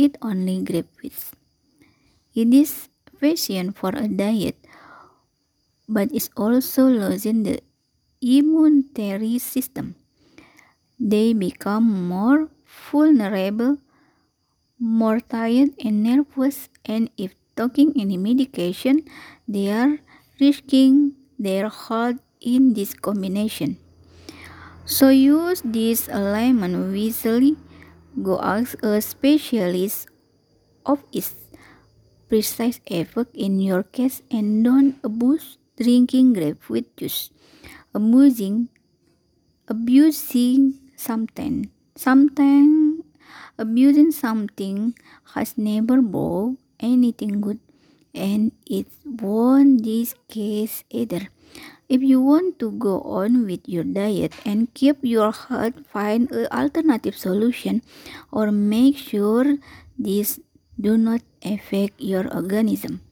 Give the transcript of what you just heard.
eat only grapefruits. It is fashion for a diet, but it also losing the immunitary system. They become more vulnerable, more tired and nervous, and if taking any medication, they are risking their health in this combination. So use this alignment wisely. Go ask a specialist of its precise effect in your case and don't abuse drinking grapefruit juice. Abusing, abusing something, something, abusing something has never brought anything good, and it won't this case either. If you want to go on with your diet and keep your health, find an alternative solution or make sure this do not affect your organism.